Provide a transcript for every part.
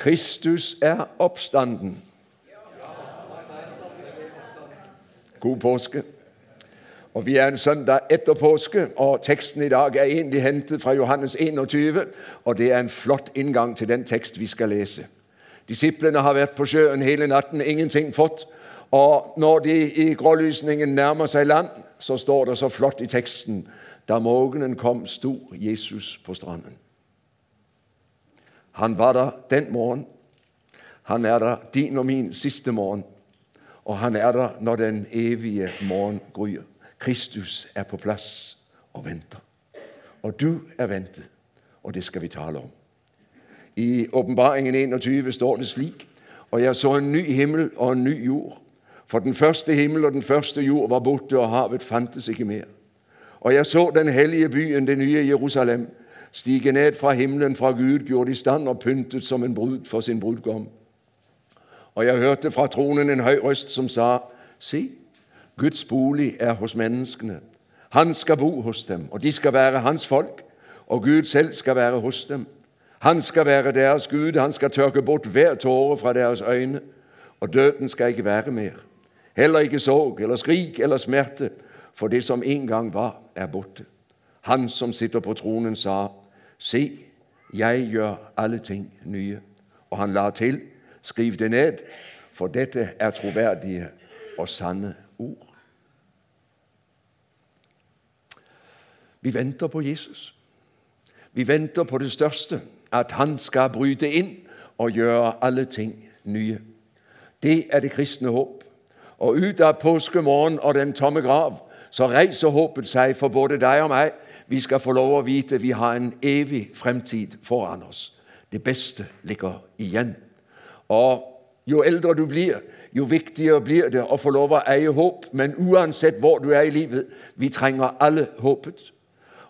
Kristus er oppstanden. God påske. Og Vi er en søndag etter påske, og teksten i dag er egentlig hentet fra Johannes 21. og Det er en flott inngang til den tekst vi skal lese. Disiplene har vært på sjøen hele natten, ingenting fått. Og når de i grålysningen nærmer seg land, så står det så flott i teksten da morgenen kom, sto Jesus på stranden. Han var der den morgen. Han er der din og min siste morgen. Og han er der når den evige morgen gryr. Kristus er på plass og venter. Og du er ventet, og det skal vi tale om. I Åpenbaringen 21 står det slik.: Og jeg så en ny himmel og en ny jord. For den første himmel og den første jord var borte, og havet fantes ikke mer. Og jeg så den hellige byen, det nye Jerusalem, stige ned fra himmelen fra Gud, gjort i stand og pyntet som en brud for sin brudgom. Og jeg hørte fra tronen en høy røst som sa, Si, Guds bolig er hos menneskene. Han skal bo hos dem, og de skal være hans folk, og Gud selv skal være hos dem. Han skal være deres Gud, han skal tørke bort hver tåre fra deres øyne, og døden skal ikke være mer. Heller ikke sorg eller skrik eller smerte, for det som en gang var, er borte. Han som sitter på tronen, sa, Se, jeg gjør alle ting nye. Og han la til, skriv det ned, for dette er troverdige og sanne ord. Vi venter på Jesus. Vi venter på det største, at han skal bryte inn og gjøre alle ting nye. Det er det kristne håp. Og ut av påskemorgen og den tomme grav så reiser håpet seg for både deg og meg. Vi skal få lov å vite vi har en evig fremtid foran oss. Det beste ligger igjen. Og jo eldre du blir, jo viktigere blir det å få lov å eie håp. Men uansett hvor du er i livet, vi trenger alle håpet.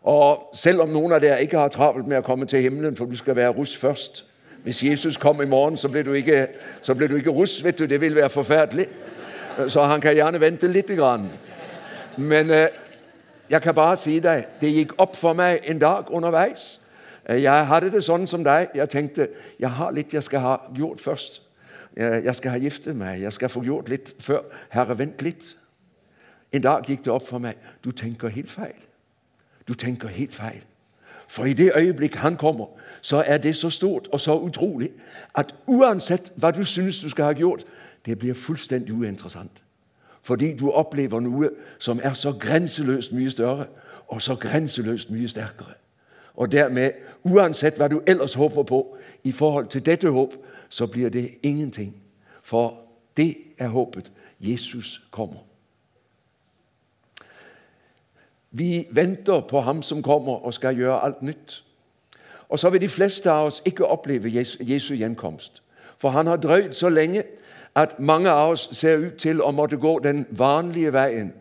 Og selv om noen av dere ikke har travelt med å komme til himmelen, for du skal være russ først Hvis Jesus kom i morgen, så blir du ikke, blir du ikke russ, vet du. Det vil være forferdelig. Så han kan gjerne vente litt. Men eh, jeg kan bare si deg, det gikk opp for meg en dag underveis. Eh, jeg hadde det sånn som deg. Jeg tenkte jeg har litt jeg skal ha gjort først. Jeg skal ha giftet meg, jeg skal få gjort litt før. Herre, vent litt. En dag gikk det opp for meg du tenker helt feil. Du tenker helt feil. For i det øyeblikk han kommer, så er det så stort og så utrolig at uansett hva du syns du skal ha gjort, det blir fullstendig uinteressant. Fordi du opplever noe som er så grenseløst mye større og så grenseløst mye sterkere. Og dermed, uansett hva du ellers håper på i forhold til dette håp, så blir det ingenting. For det er håpet. Jesus kommer. Vi venter på ham som kommer og skal gjøre alt nytt. Og så vil de fleste av oss ikke oppleve Jesu gjenkomst. For han har drøyd så lenge at mange av oss ser ut til å måtte gå den vanlige veien.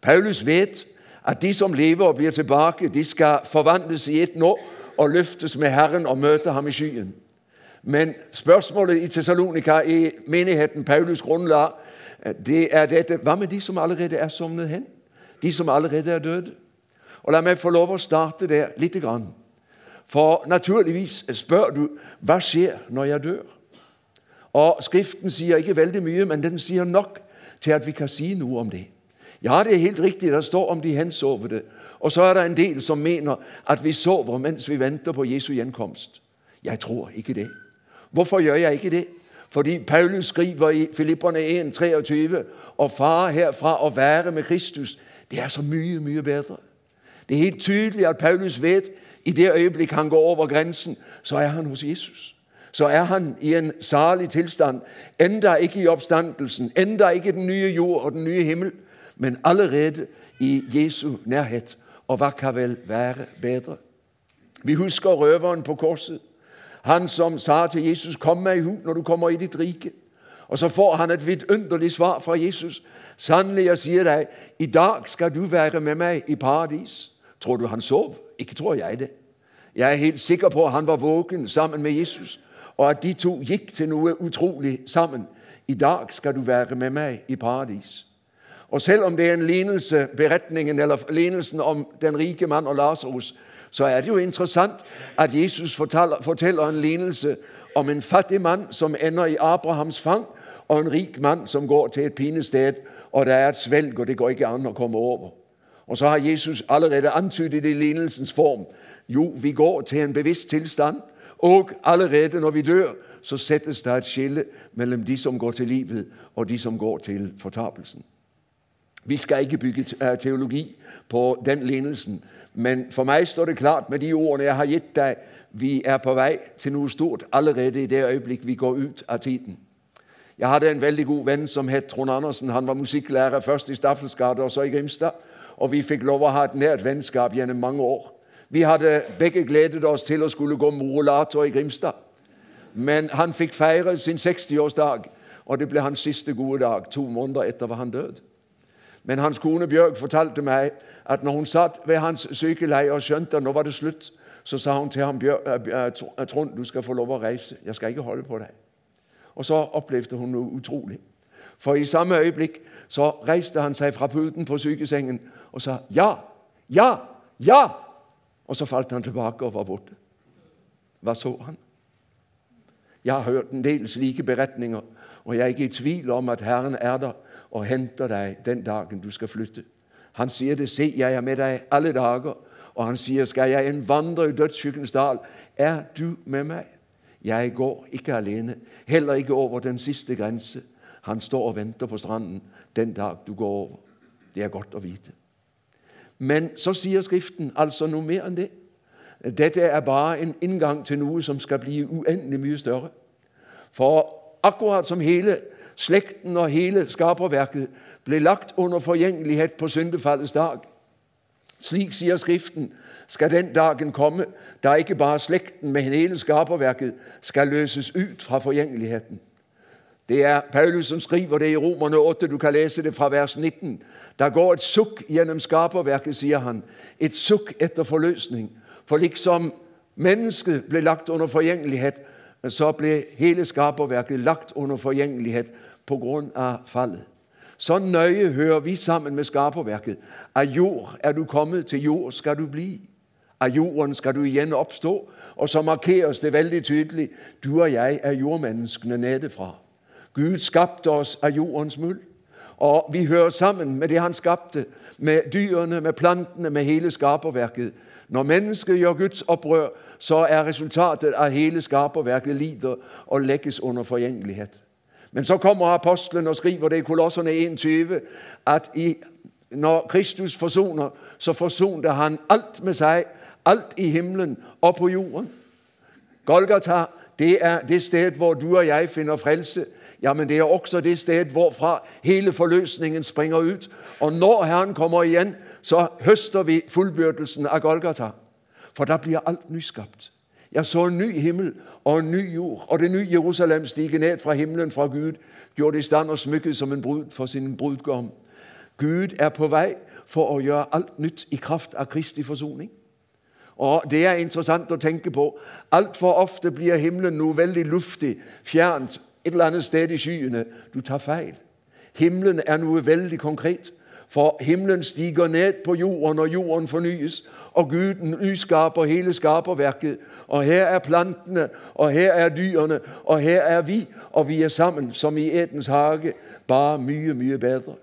Paulus vet at de som lever og blir tilbake, de skal forvandles i ett nå og løftes med Herren og møte ham i skyen. Men spørsmålet i Tessalonika, i menigheten Paulus grunnla, det er dette Hva med de som allerede er sovnet hen? De som allerede er døde? Og La meg få lov å starte der lite grann. For naturligvis spør du hva skjer når jeg dør? Og Skriften sier ikke veldig mye, men den sier nok til at vi kan si noe om det. Ja, det er helt riktig, det står om de hensovede. Og så er det en del som mener at vi sover mens vi venter på Jesu gjenkomst. Jeg tror ikke det. Hvorfor gjør jeg ikke det? Fordi Paulus skriver i Filipperne 1, 23 og far herfra å være med Kristus, det er så mye, mye bedre. Det er helt tydelig at Paulus vet i det øyeblikk han går over grensen, så er han hos Jesus så er han i en salig tilstand. Enda ikke i oppstandelsen, enda ikke den nye jord og den nye himmel, men allerede i Jesu nærhet. Og hva kan vel være bedre? Vi husker røveren på korset. Han som sa til Jesus, 'Kom meg i hu når du kommer i ditt rike'. Og så får han et vidunderlig svar fra Jesus. 'Sannelig, jeg sier deg, i dag skal du være med meg i paradis.' Tror du han sov? Ikke tror jeg det. Jeg er helt sikker på at han var våken sammen med Jesus og at de to gikk til noe utrolig sammen. I dag skal du være med meg i paradis. Og selv om det er en lignelse, beretningen eller lignelsen om den rike mann og Lasarus, så er det jo interessant at Jesus forteller, forteller en lignelse om en fattig mann som ender i Abrahams fang, og en rik mann som går til et pinested, og det er et svelg, og det går ikke an å komme over. Og så har Jesus allerede antydet i lignelsens form jo, vi går til en bevisst tilstand, og allerede når vi dør, så settes det et skille mellom de som går til livet, og de som går til fortapelsen. Vi skal ikke bygge eh, teologi på den lignelsen, men for meg står det klart med de ordene jeg har gitt deg, vi er på vei til noe stort allerede i det øyeblikk vi går ut av tiden. Jeg hadde en veldig god venn som het Trond Andersen. Han var musikklærer først i Staffelsgade og så i Grimstad. Og vi fikk lov å ha et nært vennskap gjennom mange år. Vi hadde begge gledet oss til å skulle gå morolator i Grimstad. Men han fikk feire sin 60-årsdag, og det ble hans siste gode dag to måneder etter var han død. Men hans kone Bjørg fortalte meg at når hun satt ved hans sykeleie og skjønte at nå var det slutt, så sa hun til ham Trond, du skal få lov å reise. Jeg skal ikke holde på deg. Og så opplevde hun noe utrolig. For i samme øyeblikk så reiste han seg fra puten på sykesengen og sa ja, ja, ja. Og så falt han tilbake og var borte. Hva så han? Jeg har hørt en del slike beretninger, og jeg er ikke i tvil om at Herren er der og henter deg den dagen du skal flytte. Han sier det. 'Se, jeg er med deg alle dager.' Og han sier, 'Skal jeg en vandre i dødsskyggens dal, er du med meg.' Jeg går ikke alene, heller ikke over den siste grense. Han står og venter på stranden den dag du går over. Det er godt å vite. Men så sier Skriften altså noe mer enn det. Dette er bare en inngang til noe som skal bli uendelig mye større. For akkurat som hele slekten og hele skaperverket ble lagt under forgjengelighet på syndefallets dag, slik sier Skriften, skal den dagen komme da ikke bare slekten, men hele skaperverket skal løses ut fra forgjengeligheten. Det er Paulus som skriver det i Romerne 8. Du kan lese det fra vers 19. Der går et sukk gjennom skaperverket, sier han. Et sukk etter forløsning. For liksom mennesket ble lagt under forgjengelighet, så ble hele skaperverket lagt under forgjengelighet på grunn av fallet. Så nøye hører vi sammen med skaperverket. Av jord er du kommet, til jord skal du bli. Av jorden skal du igjen oppstå. Og så markeres det veldig tydelig du og jeg er jordmenneskene nedefra. Gud skapte oss av jordens muld. Og vi hører sammen med det han skapte, med dyrene, med plantene, med hele skaperverket. Når mennesket gjør Guds opprør, så er resultatet at hele skaperverket lider og legges under forgjengelighet. Men så kommer apostelen og skriver det i Kolosserne 21 at i, når Kristus forsoner, så forsonte han alt med seg, alt i himmelen og på jorden. Golgata det er det sted hvor du og jeg finner frelse. Ja, men det er også det sted hvorfra hele forløsningen springer ut. Og når Herren kommer igjen, så høster vi fullbyrdelsen av Golgata. For da blir alt nyskapt. Jeg så en ny himmel og en ny jord, og det nye Jerusalem stige ned fra himmelen fra Gud, gjort i stand og smykket som en brud for sin brudgom. Gud er på vei for å gjøre alt nytt i kraft av Kristi forsoning. Og Det er interessant å tenke på. Altfor ofte blir himmelen noe veldig luftig, fjernt, et eller annet sted i skyene. Du tar feil. Himmelen er noe veldig konkret. For himmelen stiger ned på jorden, og jorden fornyes. Og Gud nyskaper hele skaperverket. Og her er plantene, og her er dyrene, og her er vi. Og vi er sammen som i Edens hage, bare mye, mye bedre.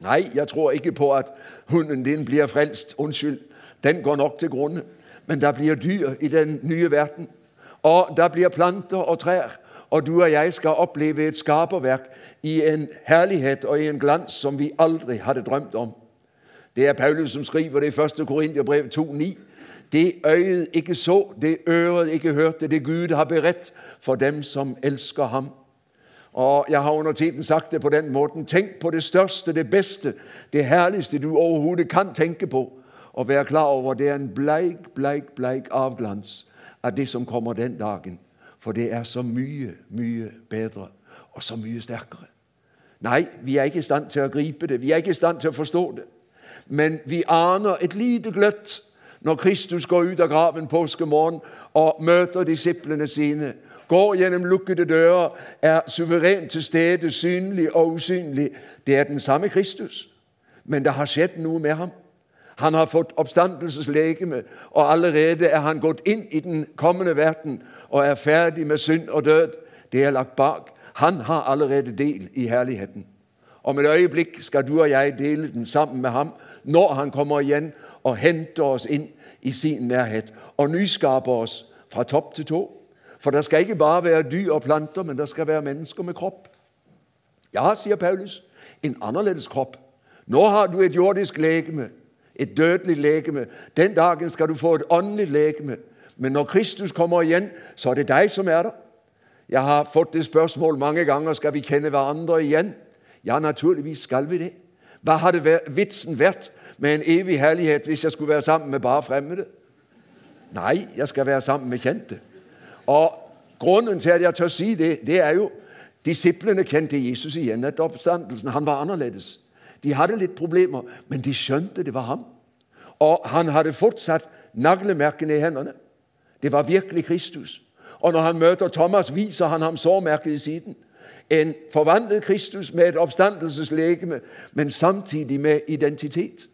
Nei, jeg tror ikke på at hunden din blir frelst. Unnskyld, den går nok til grunne. Men der blir dyr i den nye verden. Og der blir planter og trær og du og jeg skal oppleve et skaperverk i en herlighet og i en glans som vi aldri hadde drømt om. Det er Paulus som skriver det i 1. Korinterbrev 2,9. Det øyet ikke så, det øret ikke hørte, det Gud har beredt for dem som elsker ham. Og Jeg har under tiden sagt det på den måten. Tenk på det største, det beste, det herligste du overhodet kan tenke på. Og være klar over det er en bleik, bleik, bleik avglans av det som kommer den dagen. For det er så mye, mye bedre og så mye sterkere. Nei, vi er ikke i stand til å gripe det. Vi er ikke i stand til å forstå det. Men vi aner et lite gløtt når Kristus går ut av graven påskemorgen og møter disiplene sine. Går gjennom lukkede dører, er suverent til stede, synlig og usynlig. Det er den samme Kristus. Men det har skjedd noe med ham. Han har fått oppstandelseslegeme, og allerede er han gått inn i den kommende verden og er ferdig med synd og død. Det er lagt bak. Han har allerede del i herligheten. Om et øyeblikk skal du og jeg dele den sammen med ham når han kommer igjen og henter oss inn i sin nærhet og nyskaper oss fra topp til tå. For det skal ikke bare være dyr og planter, men det skal være mennesker med kropp. Ja, sier Paulus, en annerledes kropp. Nå har du et jordisk legeme, et dødelig legeme. Den dagen skal du få et åndelig legeme. Men når Kristus kommer igjen, så er det deg som er der. Jeg har fått det spørsmål mange ganger skal vi kjenne hverandre igjen. Ja, naturligvis skal vi det. Hva hadde vitsen vært med en evig herlighet hvis jeg skulle være sammen med bare fremmede? Nei, jeg skal være sammen med kjente. Og Grunnen til at jeg tør si det, det er jo disiplene kjente Jesus igjen etter oppstandelsen. Han var annerledes. De hadde litt problemer, men de skjønte det var ham. Og han hadde fortsatt naglemerkene i hendene. Det var virkelig Kristus. Og når han møter Thomas, viser han ham sårmerket i siden. En forvandlet Kristus med et oppstandelseslegeme, men samtidig med identitet.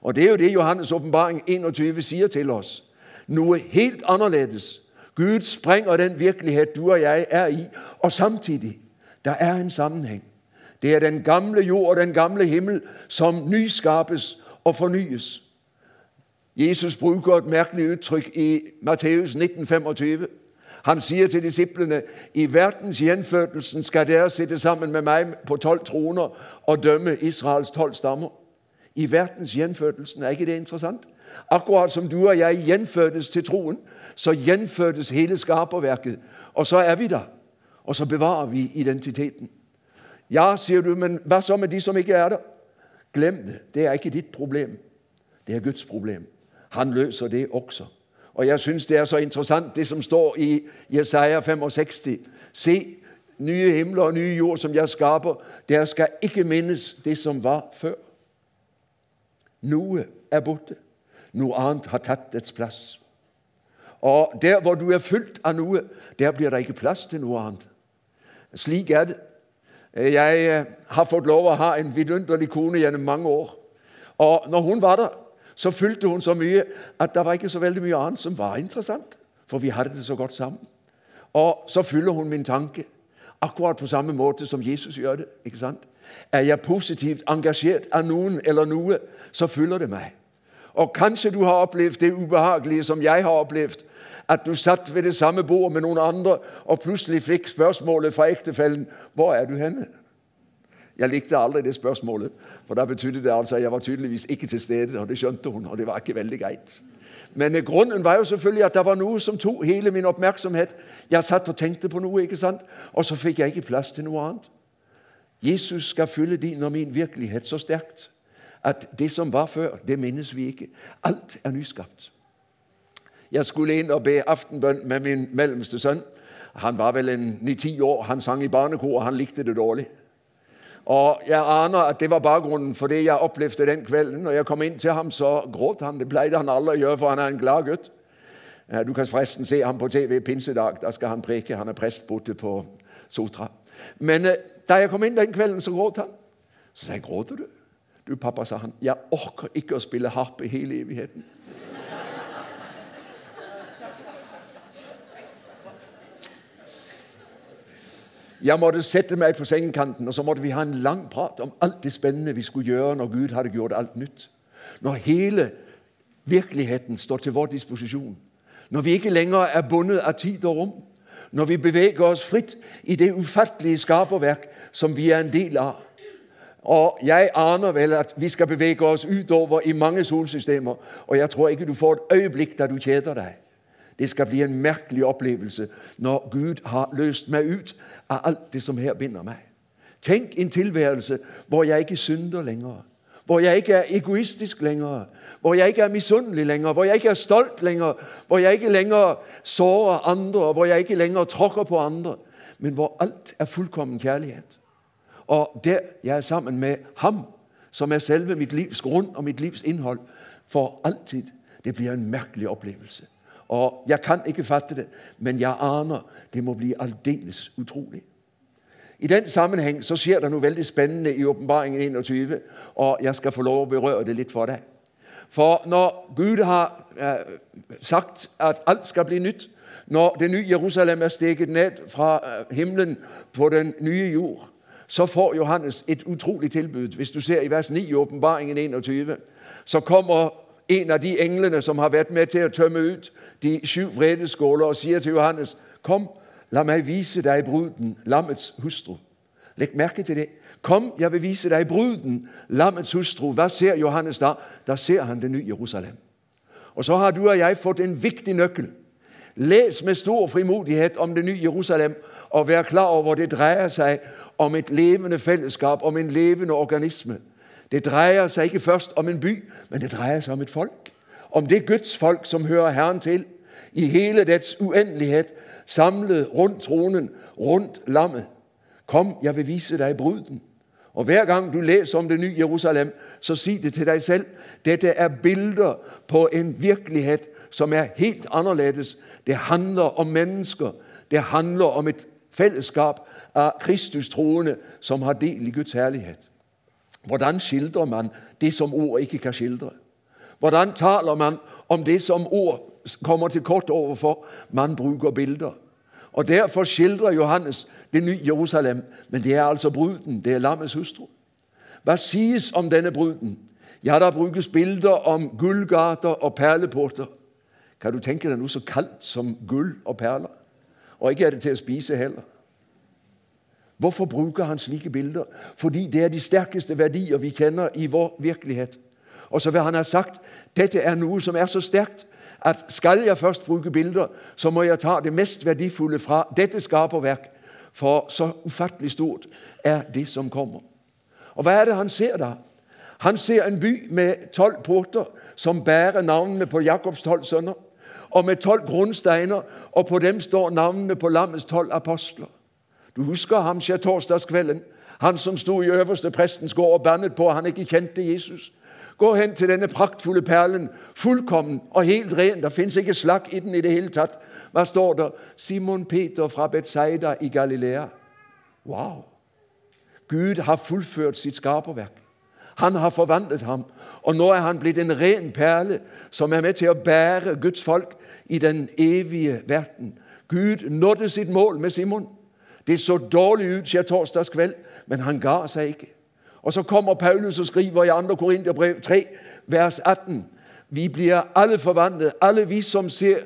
Og Det er jo det Johannes' åpenbaring 21 sier til oss. Noe helt annerledes. Gud sprenger den virkelighet du og jeg er i, og samtidig der er en sammenheng. Det er den gamle jord og den gamle himmel som nyskapes og fornyes. Jesus bruker et merkelig uttrykk i Matteus 1925. Han sier til disiplene i verdens gjenfødelsen skal dere sitte sammen med meg på tolv troner og dømme Israels tolv stammer. I verdens gjenfødelsen, er ikke det interessant? Akkurat som du og jeg gjenfødes til troen, så gjenfødes hele skaperverket. Og så er vi der. Og så bevarer vi identiteten. Ja, sier du, men hva så med de som ikke er der? Glem det. Det er ikke ditt problem. Det er Guds problem. Han løser det også. Og jeg syns det er så interessant, det som står i Jesaja 65. Se, nye himler og nye jord som jeg skaper. Der skal ikke minnes det som var før. Noe er borte. Noe annet har tatt dets plass. Og der hvor du er fylt av noe, der blir det ikke plass til noe annet. Slik er det. Jeg eh, har fått lov å ha en vidunderlig kone gjennom mange år. Og når hun var der, så fulgte hun så mye at det var ikke så veldig mye annet som var interessant. For vi hadde det så godt sammen. Og så fyller hun min tanke akkurat på samme måte som Jesus gjør det. ikke sant? Er jeg positivt engasjert av noen eller noe, så fyller det meg. Og kanskje du har opplevd det ubehagelige som jeg har opplevd. At du satt ved det samme bordet med noen andre og plutselig fikk spørsmålet fra ektefellen 'Hvor er du henne?' Jeg likte aldri det spørsmålet, for da betydde det altså at jeg var tydeligvis ikke til stede. og Det skjønte hun, og det var ikke veldig greit. Men grunnen var jo selvfølgelig at det var noe som tok hele min oppmerksomhet. Jeg satt og tenkte på noe, ikke sant? og så fikk jeg ikke plass til noe annet. Jesus skal fylle din og min virkelighet så sterkt at det som var før, det minnes vi ikke. Alt er nyskapt. Jeg skulle inn og be aftenbønn med min mellomste sønn. Han var vel en ni-ti år. Han sang i barnekor, og han likte det dårlig. Og Jeg aner at det var bakgrunnen for det jeg opplevde den kvelden. Når jeg kom inn til ham, så gråt han. Det pleide han aldri å gjøre, for han er en glad gutt. Du kan forresten se ham på TV pinsedag. Da skal han preke. Han er prest borte på Sotra. Men eh, da jeg kom inn den kvelden, så gråt han. Så sa jeg, 'Gråter du?' 'Du, pappa', sa han, 'jeg orker ikke å spille harpe hele evigheten'. Jeg måtte sette meg på sengekanten, og så måtte vi ha en lang prat om alt det spennende vi skulle gjøre når Gud hadde gjort alt nytt. Når hele virkeligheten står til vår disposisjon. Når vi ikke lenger er bundet av tid og rom. Når vi beveger oss fritt i det ufattelige skaperverk som vi er en del av. Og jeg aner vel at vi skal bevege oss utover i mange solsystemer, og jeg tror ikke du får et øyeblikk der du kjeder deg. Det skal bli en merkelig opplevelse når Gud har løst meg ut av alt det som her binder meg. Tenk en tilværelse hvor jeg ikke synder lenger, hvor jeg ikke er egoistisk lenger, hvor jeg ikke er misunnelig lenger, hvor jeg ikke er stolt lenger, hvor jeg ikke lenger sårer andre, hvor jeg ikke lenger tråkker på andre, men hvor alt er fullkommen kjærlighet. Og der jeg er sammen med Ham, som er selve mitt livs grunn og mitt livs innhold, for alltid. Det blir en merkelig opplevelse. Og Jeg kan ikke fatte det, men jeg aner det må bli aldeles utrolig. I den sammenheng så skjer det noe veldig spennende i Åpenbaringen 21, og jeg skal få lov å berøre det litt for deg. For når Gud har eh, sagt at alt skal bli nytt, når det nye Jerusalem er steget ned fra eh, himmelen på den nye jord, så får Johannes et utrolig tilbud. Hvis du ser i vers 9 i åpenbaringen 21, så kommer en av de englene som har vært med til å tømme ut de sju vredeskåler, og sier til Johannes, 'Kom, la meg vise deg bruden, lammets hustru.' Legg merke til det. 'Kom, jeg vil vise deg bruden, lammets hustru.' Hva ser Johannes da? Da ser han det nye Jerusalem. Og så har du og jeg fått en viktig nøkkel. Les med stor frimodighet om det nye Jerusalem, og vær klar over det dreier seg om et levende fellesskap, om en levende organisme. Det dreier seg ikke først om en by, men det dreier seg om et folk. Om det Guds folk som hører Herren til, i hele dets uendelighet, samlet rundt tronen, rundt lammet. Kom, jeg vil vise deg bruden. Og Hver gang du leser om det nye Jerusalem, så si det til deg selv. Dette er bilder på en virkelighet som er helt annerledes. Det handler om mennesker. Det handler om et fellesskap av Kristus troende som har del i Guds herlighet. Hvordan skildrer man det som ord ikke kan skildre? Hvordan taler man om det som ord kommer til kort overfor? Man bruker bilder. Og Derfor skildrer Johannes det nye Jerusalem, men det er altså bruden, det er lammets hustru. Hva sies om denne bruden? Ja, der brukes bilder om gullgater og perleporter. Kan du tenke deg noe så kaldt som gull og perler? Og ikke er det til å spise heller. Hvorfor bruker han slike bilder? Fordi det er de sterkeste verdier vi kjenner i vår virkelighet. Og så vil han ha sagt dette er noe som er så sterkt at skal jeg først bruke bilder, så må jeg ta det mest verdifulle fra dette skaperverk, for så ufattelig stort er det som kommer. Og Hva er det han ser da? Han ser en by med tolv porter som bærer navnene på Jakobs tolv sønner, og med tolv grunnsteiner, og på dem står navnene på lammets tolv apostler. Du husker ham skjærtorsdagskvelden? Han som sto i øverste prestens gård og bannet på han ikke kjente Jesus. Gå hen til denne praktfulle perlen, fullkommen og helt ren. Det fins ikke slakk i den i det hele tatt. Hva står der? Simon Peter fra Betsaida i Galilea. Wow! Gud har fullført sitt skaperverk. Han har forvandlet ham, og nå er han blitt en ren perle som er med til å bære Guds folk i den evige verden. Gud nådde sitt mål med Simon. Det så dårlig ut skjer torsdags kveld, men han ga seg ikke. Og Så kommer Paulus og skriver i 2. Korinterbrev 3, vers 18. Vi blir alle forvandlet, alle vi som ser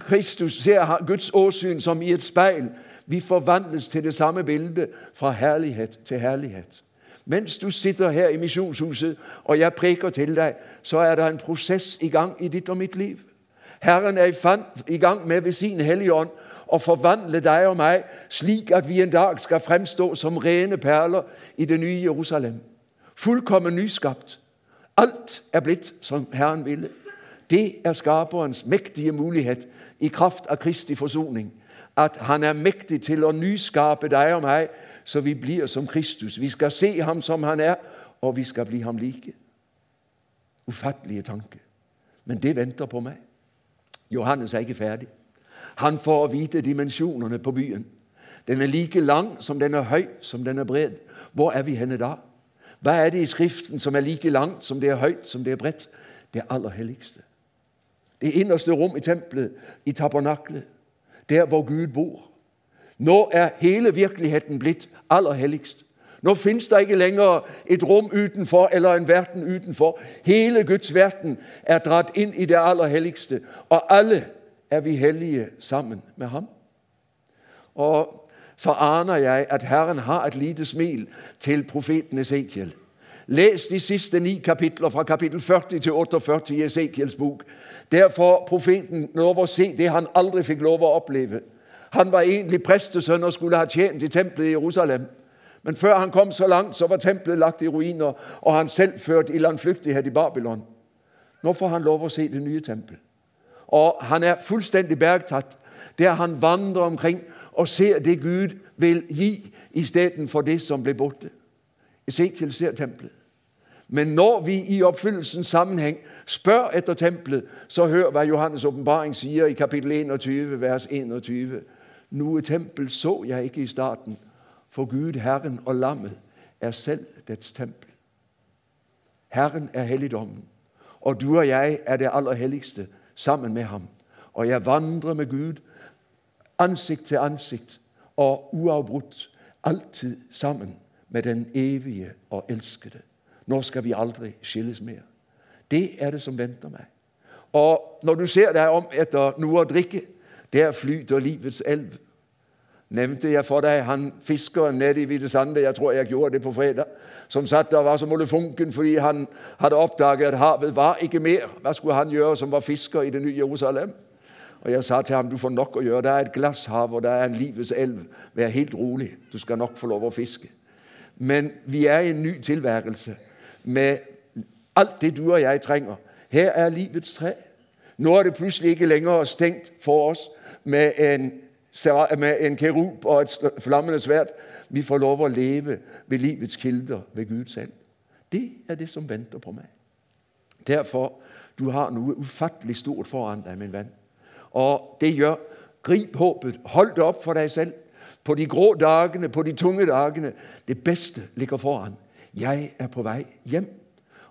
Kristus, ser Guds åsyn som i et speil. Vi forvandles til det samme bildet, fra herlighet til herlighet. Mens du sitter her i misjonshuset og jeg preker til deg, så er det en prosess i gang i ditt og mitt liv. Herren er i gang med ved sin Hellige Ånd og forvandle deg og meg, slik at vi en dag skal fremstå som rene perler i det nye Jerusalem. Fullkommen nyskapt. Alt er blitt som Herren ville. Det er Skaperens mektige mulighet i kraft av Kristi forsoning. At Han er mektig til å nyskape deg og meg, så vi blir som Kristus. Vi skal se ham som han er, og vi skal bli ham like. Ufattelige tanker. Men det venter på meg. Johannes er ikke ferdig. Han får vite dimensjonene på byen. Den er like lang som den er høy som den er bred. Hvor er vi henne da? Hva er det i Skriften som er like langt som det er høyt, som det er bredt? Det aller helligste. Det innerste rom i tempelet, i tabernaklet, der hvor Gud bor. Nå er hele virkeligheten blitt aller helligst. Nå fins det ikke lenger et rom utenfor eller en verden utenfor. Hele Guds verden er dratt inn i det aller helligste, og alle er vi hellige sammen med ham. Og så aner jeg at Herren har et lite smil til profeten Esekiel. Les de siste ni kapitler, fra kapittel 40 til 48 i Esekiels bok. Der får profeten lov å se det han aldri fikk lov å oppleve. Han var egentlig prestesønn og skulle ha tjent i tempelet i Jerusalem. Men før han kom så langt, så var tempelet lagt i ruiner, og han selv ført i landflyktighet i Babylon. Nå får han lov å se det nye tempelet. Og han er fullstendig bergtatt der han vandrer omkring og ser det Gud vil gi, istedenfor det som ble borte. Esekiel ser tempelet. Men når vi i oppfyllelsens sammenheng spør etter tempelet, så hør hva Johannes' åpenbaring sier i kapittel 21, vers 21. Noe tempel så jeg ikke i starten, for Gud, Herren og Lammet er selv dets tempel. Herren er helligdommen Og du og jeg er det aller helligste sammen med ham. Og jeg vandrer med Gud ansikt til ansikt og uavbrutt, alltid sammen med den evige og elskede. Nå skal vi aldri skilles mer. Det er det som venter meg. Og når du ser deg om etter noe å drikke, der flyter livets elv. Nevnte jeg for deg han fiskeren nede i Hvitesande, jeg tror jeg gjorde det på fredag, som satt der og var som olefunken fordi han hadde oppdaget at havet var ikke mer. Hva skulle han gjøre som var fisker i det nye Jerusalem? Og Jeg sa til ham du får nok å gjøre. Det er et glasshav, og det er en livets elv. Vær helt rolig, du skal nok få lov å fiske. Men vi er i en ny tilværelse med alt det du og jeg trenger. Her er livets tre. Nå er det plutselig ikke lenger stengt for oss med en, med en kerub og et flammende sverd. Vi får lov å leve ved livets kilder, ved Gud selv. Det er det som venter på meg. Derfor du har noe ufattelig stort foran deg, min venn. Og det gjør grip håpet. Hold det opp for deg selv. På de grå dagene, på de tunge dagene. Det beste ligger foran. Jeg er på vei hjem.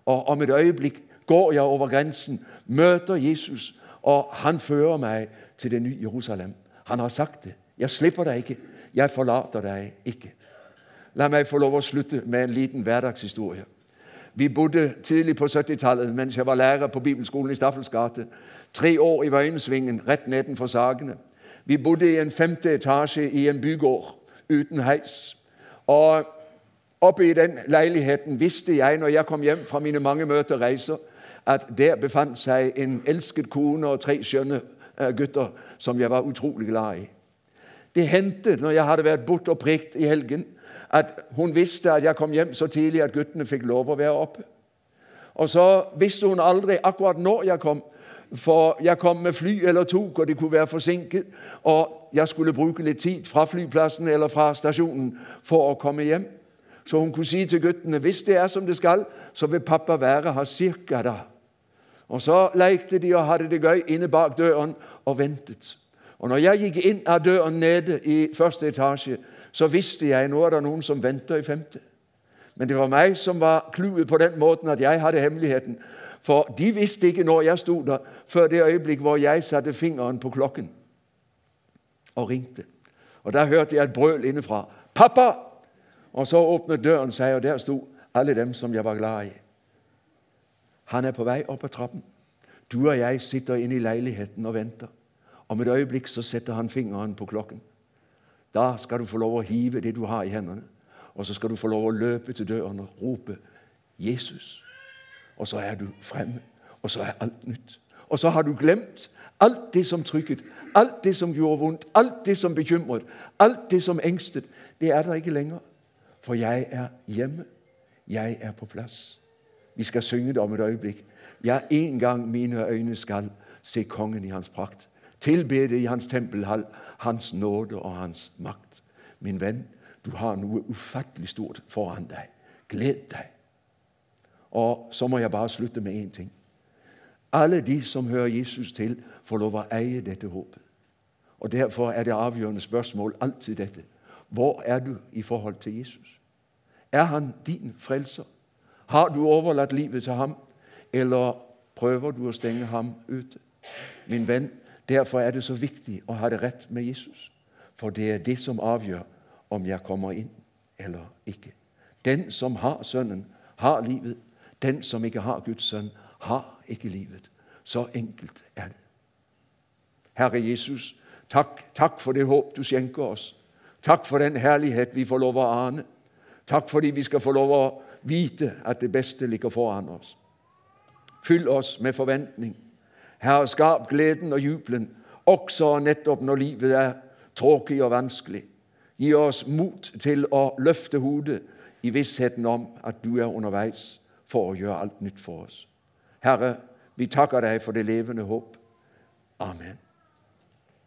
Og om et øyeblikk går jeg over grensen, møter Jesus, og han fører meg til det nye Jerusalem. Han har sagt det. Jeg slipper deg ikke. Jeg forlater deg ikke. La meg få lov å slutte med en liten hverdagshistorie. Vi bodde tidlig på 70-tallet mens jeg var lærer på bibelskolen i Staffels gate. Tre år i Vøyensvingen, rett nedenfor Sagene. Vi bodde i en femte etasje i en bygård uten heis. Og oppe i den leiligheten visste jeg når jeg kom hjem fra mine mange møter og reiser, at der befant seg en elsket kone og tre skjønne gutter som jeg var utrolig glad i. Det hendte når jeg hadde vært bort og prikt i helgen, at hun visste at jeg kom hjem så tidlig at guttene fikk lov å være oppe. Og så visste hun aldri akkurat når jeg kom, for jeg kom med fly eller tok, og de kunne være forsinket. Og jeg skulle bruke litt tid fra flyplassen eller fra stasjonen for å komme hjem. Så hun kunne si til guttene hvis det er som det skal, så vil pappa være her cirka da. Og så lekte de og hadde det gøy inne bak døren og ventet. Og når jeg gikk inn av døren nede i første etasje, så visste jeg nå er det noen som venter i femte. Men det var meg som var clouet på den måten at jeg hadde hemmeligheten. For de visste ikke når jeg sto der, før det øyeblikk hvor jeg satte fingeren på klokken og ringte. Og Da hørte jeg et brøl innenfra. 'Pappa!' Og så åpnet døren seg, og der sto alle dem som jeg var glad i. Han er på vei opp på trappen. Du og jeg sitter inne i leiligheten og venter. Om et øyeblikk så setter han fingeren på klokken. Da skal du få lov å hive det du har i hendene, og så skal du få lov å løpe til døren og rope 'Jesus'. Og så er du fremme, og så er alt nytt. Og så har du glemt alt det som trykket, alt det som gjorde vondt, alt det som bekymret, alt det som engstet. Det er der ikke lenger. For jeg er hjemme. Jeg er på plass. Vi skal synge det om et øyeblikk. Ja, en gang mine øyne skal se kongen i hans prakt. Tilbede i hans tempelhall, hans nåde og hans makt. Min venn, du har noe ufattelig stort foran deg. Gled deg. Og så må jeg bare slutte med én ting. Alle de som hører Jesus til, får lov å eie dette håpet. Og Derfor er det avgjørende spørsmål alltid dette. Hvor er du i forhold til Jesus? Er han din frelser? Har du overlatt livet til ham, eller prøver du å stenge ham ute? Min venn, derfor er det så viktig å ha det rett med Jesus. For det er det som avgjør om jeg kommer inn eller ikke. Den som har Sønnen, har livet. Den som ikke har Guds sønn, har ikke livet. Så enkelt er det. Herre Jesus, takk, takk for det håp du skjenker oss. Takk for den herlighet vi får lov å ane. Takk fordi vi skal få lov å vite at det beste ligger foran oss. Fyll oss med forventning. Herre, skap gleden og jubelen også og nettopp når livet er tråkig og vanskelig. Gi oss mot til å løfte hodet i vissheten om at du er underveis for å gjøre alt nytt for oss. Herre, vi takker deg for det levende håp. Amen.